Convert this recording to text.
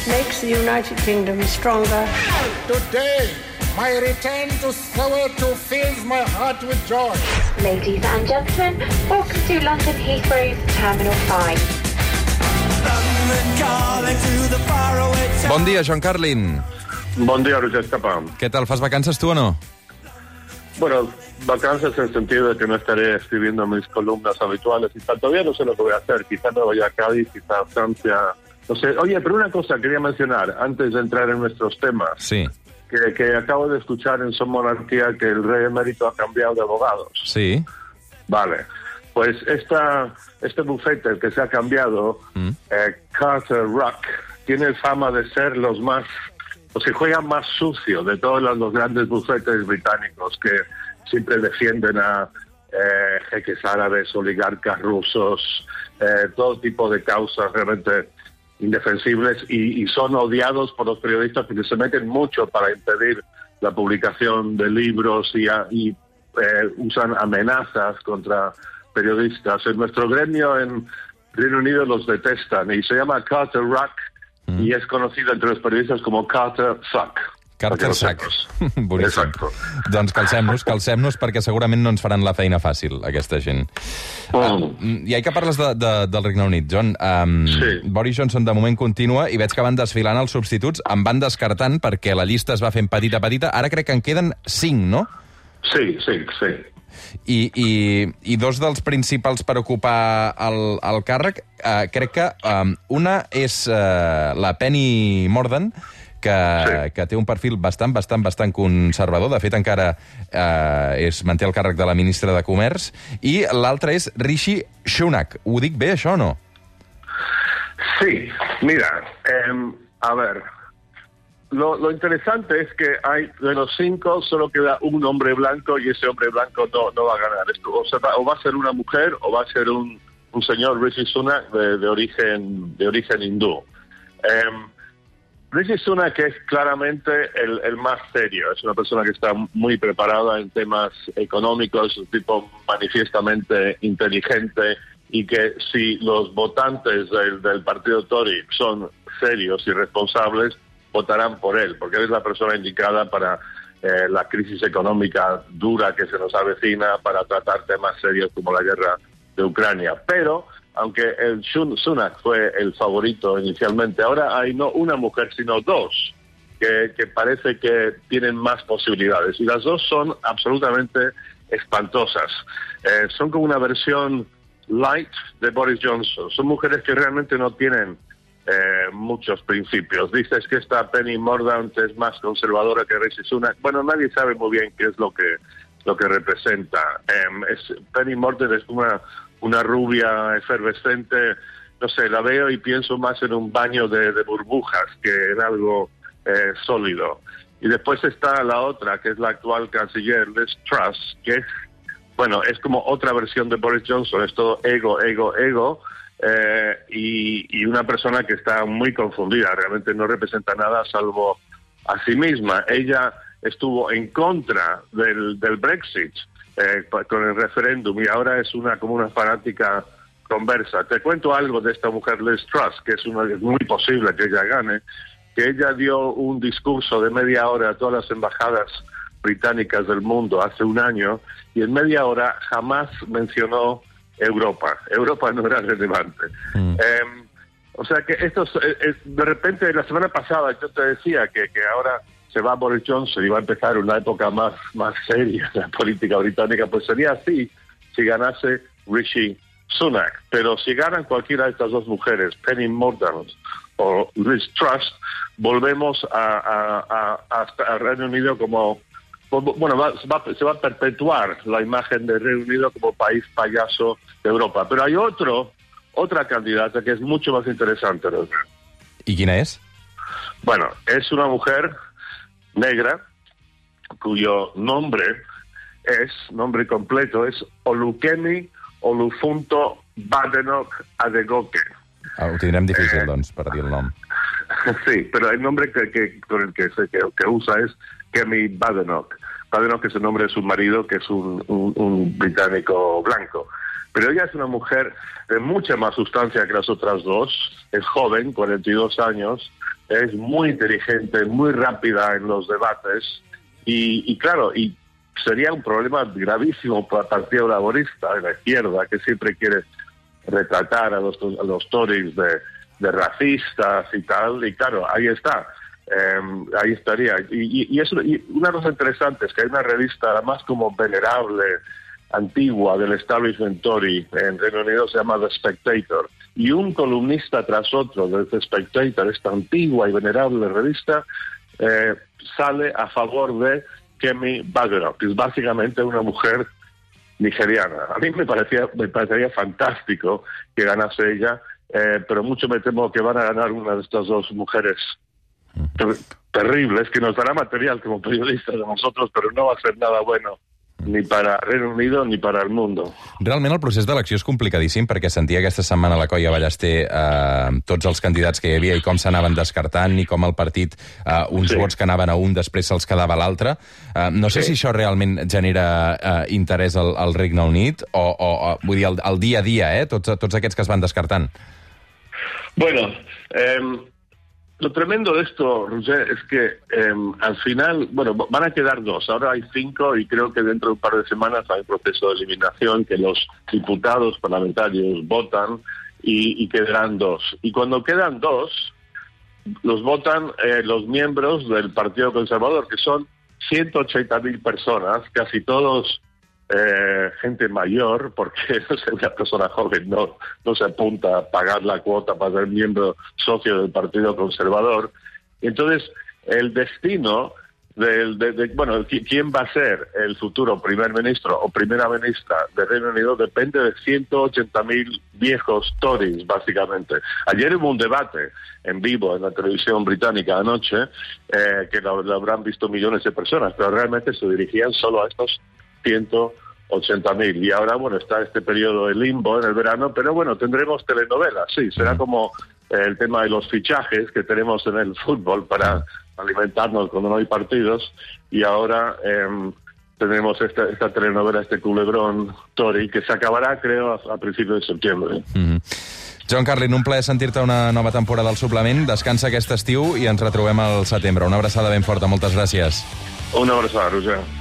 It makes the United Kingdom stronger. Today, my return to Soweto fills my heart with joy. Ladies and gentlemen, welcome to London Heathrow's Terminal 5. Bon dia, Joan Carlin. Buen día, Roger Escapa. Què tal, fas vacances tu o no? Bueno, vacances en el sentido de que no estaré escribiendo mis columnas habituales y tal. Todavía no sé lo que voy a hacer. Quizá me vaya a Cádiz, quizá a Francia. Oye, pero una cosa quería mencionar antes de entrar en nuestros temas. Sí, Que, que acabo de escuchar en Son Monarquía que el rey emérito ha cambiado de abogados. sí. Vale. Pues esta, este bufete, que se ha cambiado, Mm. eh, Carter Rock, tiene fama de ser los más, o se juega más sucio de todos los, los grandes bufetes británicos que siempre defienden a eh, jeques árabes, oligarcas rusos, eh, todo tipo de causas realmente indefensibles y, y son odiados por los periodistas porque se meten mucho para impedir la publicación de libros y, a- y, eh, usan amenazas contra periodistas. En nuestro gremio en Reino Unido los detestan y se llama Carter Rock y es conocido entre los periodistas como Carter Suck. Sack. sepas. Boníssim. Exacto. Doncs calcem-nos, calcem-nos, perquè segurament no ens faran la feina fàcil, aquesta gent. Mm. I ja que parles de, de, del Regne Unit, John, um, Sí. Boris Johnson de moment continua i veig que van desfilant els substituts, en van descartant perquè la llista es va fent petita a petita. Ara crec que en queden cinc, no? Sí, sí, sí. I, i, i dos dels principals per ocupar el, el càrrec, eh, crec que um, una és eh, la Penny Mordaunt, que, Sí. que té un perfil bastant, bastant, bastant conservador. De fet, encara eh, és, manté el càrrec de la ministra de Comerç. I l'altre és Rishi Sunak. Ho dic bé, això, o no? Sí, mira, em, a ver, lo, lo interesante es que hay de los cinco solo queda un hombre blanco y ese hombre blanco no, no va a ganar esto. O, sea, va, o va a ser una mujer o va a ser un, un señor Rishi Sunak de, de origen de origen hindú. Em, Rishi Sunak es claramente el, más serio, es una persona que está muy preparada en temas económicos, un tipo manifiestamente inteligente y que si los votantes del, del partido Tory son serios y responsables, votarán por él, porque él es la persona indicada para eh, la crisis económica dura que se nos avecina, para tratar temas serios como la guerra de Ucrania. Pero aunque el Sunak fue el favorito inicialmente, ahora hay no una mujer, sino dos, que, parece que tienen más posibilidades. Y las dos son absolutamente espantosas. Eh, son como una versión light de Boris Johnson. Son mujeres que realmente no tienen eh, muchos principios. Dices que esta Penny Mordaunt es más conservadora que Rishi Sunak. Bueno, nadie sabe muy bien qué es lo que lo que representa. Em, Penny Mordaunt es una una rubia efervescente. No sé, la veo y pienso más en un baño de, burbujas que en algo eh, sólido. Y después está la otra, que es la actual canciller Liz Truss, que es bueno, es como otra versión de Boris Johnson, es todo ego, ego, ego, eh, y, y una persona que está muy confundida, realmente no representa nada salvo a sí misma. Ella estuvo en contra del, del Brexit eh, con el referéndum y ahora es una como una fanática conversa. Te cuento algo de esta mujer Liz Truss, que es, una, es muy posible que ella gane, que ella dio un discurso de media hora a todas las embajadas británicas del mundo hace un año y en media hora jamás mencionó Europa. Europa no era relevante. Eh, o sea que esto es- eh, de repente la semana pasada yo te decía que, que ahora se va Boris Johnson y va a empezar una época más, más seria de la política británica, pues sería así si ganase Rishi Sunak. Pero si ganan cualquiera de estas dos mujeres, Penny Mordaunt o Liz Truss, volvemos a, a, a, Reino Unido como bueno, va- va- se va a perpetuar la imagen de Reino Unido como país payaso de Europa. Pero hay otro, otra candidata que es mucho más interesante. I quina és? Bueno, es una mujer negra cuyo nombre es, nombre completo, es Olukemi Olufunto Badenoch Adegoke. Ah, ho tindrem difícil, Eh. doncs, per dir el nom. Sí, pero el nombre que, que- con el que, se, que, que usa es Kemi Badenoch. Badenoch es el nombre de su marido, que es un, un- un británico blanco. Pero ella es una mujer de mucha más sustancia que las otras dos. Es joven, 42 años. es muy inteligente, muy rápida en los debates y, y claro, y sería un problema gravísimo para el Partido Laborista de la izquierda, que siempre quiere retratar a los, a los Tories de, de racistas y tal, y claro, ahí está. Eh, ahí estaría. Y, y, y, eso, y una cosa interesante es que hay una revista, además como venerable, antigua del establishment Tory en Reino Unido, se llama The Spectator. Y un columnista tras otro de The Spectator, esta antigua y venerable revista, eh, sale a favor de Kemi Badenoch, que es básicamente una mujer nigeriana. A mí me parecía me parecería fantástico que ganase ella, eh, pero mucho me temo que van a ganar una de estas dos mujeres ter terribles, que nos dará material como periodistas de nosotros, pero no va a ser nada bueno ni para Reino Unido ni para el mundo. Realment el procés d'elecció és complicadíssim perquè sentia aquesta setmana a la colla Ballester eh, tots els candidats que hi havia i com s'anaven descartant i com el partit, eh, uns Sí. vots que anaven a un després se'ls quedava a l'altre. Eh, no sé Sí. si això realment genera eh, interès al, al Regne Unit o, o, o vull dir, el, el dia a dia, eh, tots, tots aquests que es van descartant. Bueno, eh, lo tremendo de esto, Roger, es que eh, al final, bueno, van a quedar dos. Ahora hay cinco y creo que dentro de un par de semanas hay un proceso de eliminación que los diputados parlamentarios votan y, y quedarán dos. Y cuando quedan dos, los votan eh, los miembros del Partido Conservador, que son 180.000 personas, casi todos eh, gente mayor, porque no sé, una persona joven no, no se apunta a pagar la cuota para ser miembro socio del Partido Conservador. Entonces, el destino del, de, de- bueno, qui- quién va a ser el futuro primer ministro o primera ministra de Reino Unido depende de 180.000 viejos Tories, básicamente. Ayer hubo un debate en vivo en la televisión británica anoche, eh, que lo, lo habrán visto millones de personas, pero realmente se dirigían solo a estos 180.000. Y ahora, bueno, está este periodo de limbo en el verano, pero bueno, tendremos telenovelas, sí, será como eh, el tema de los fichajes que tenemos en el fútbol para alimentarnos cuando no hay partidos, y ahora em, tenemos esta, esta telenovela, este culebrón Tori, que se acabará, creo, a, a principios de septiembre. Mm -hmm. John Carlin, un plaer sentir-te una nova temporada al suplement. Descansa aquest estiu i ens retrobem al setembre. Una abraçada ben forta. Moltes gràcies. Una abraçada, Roger.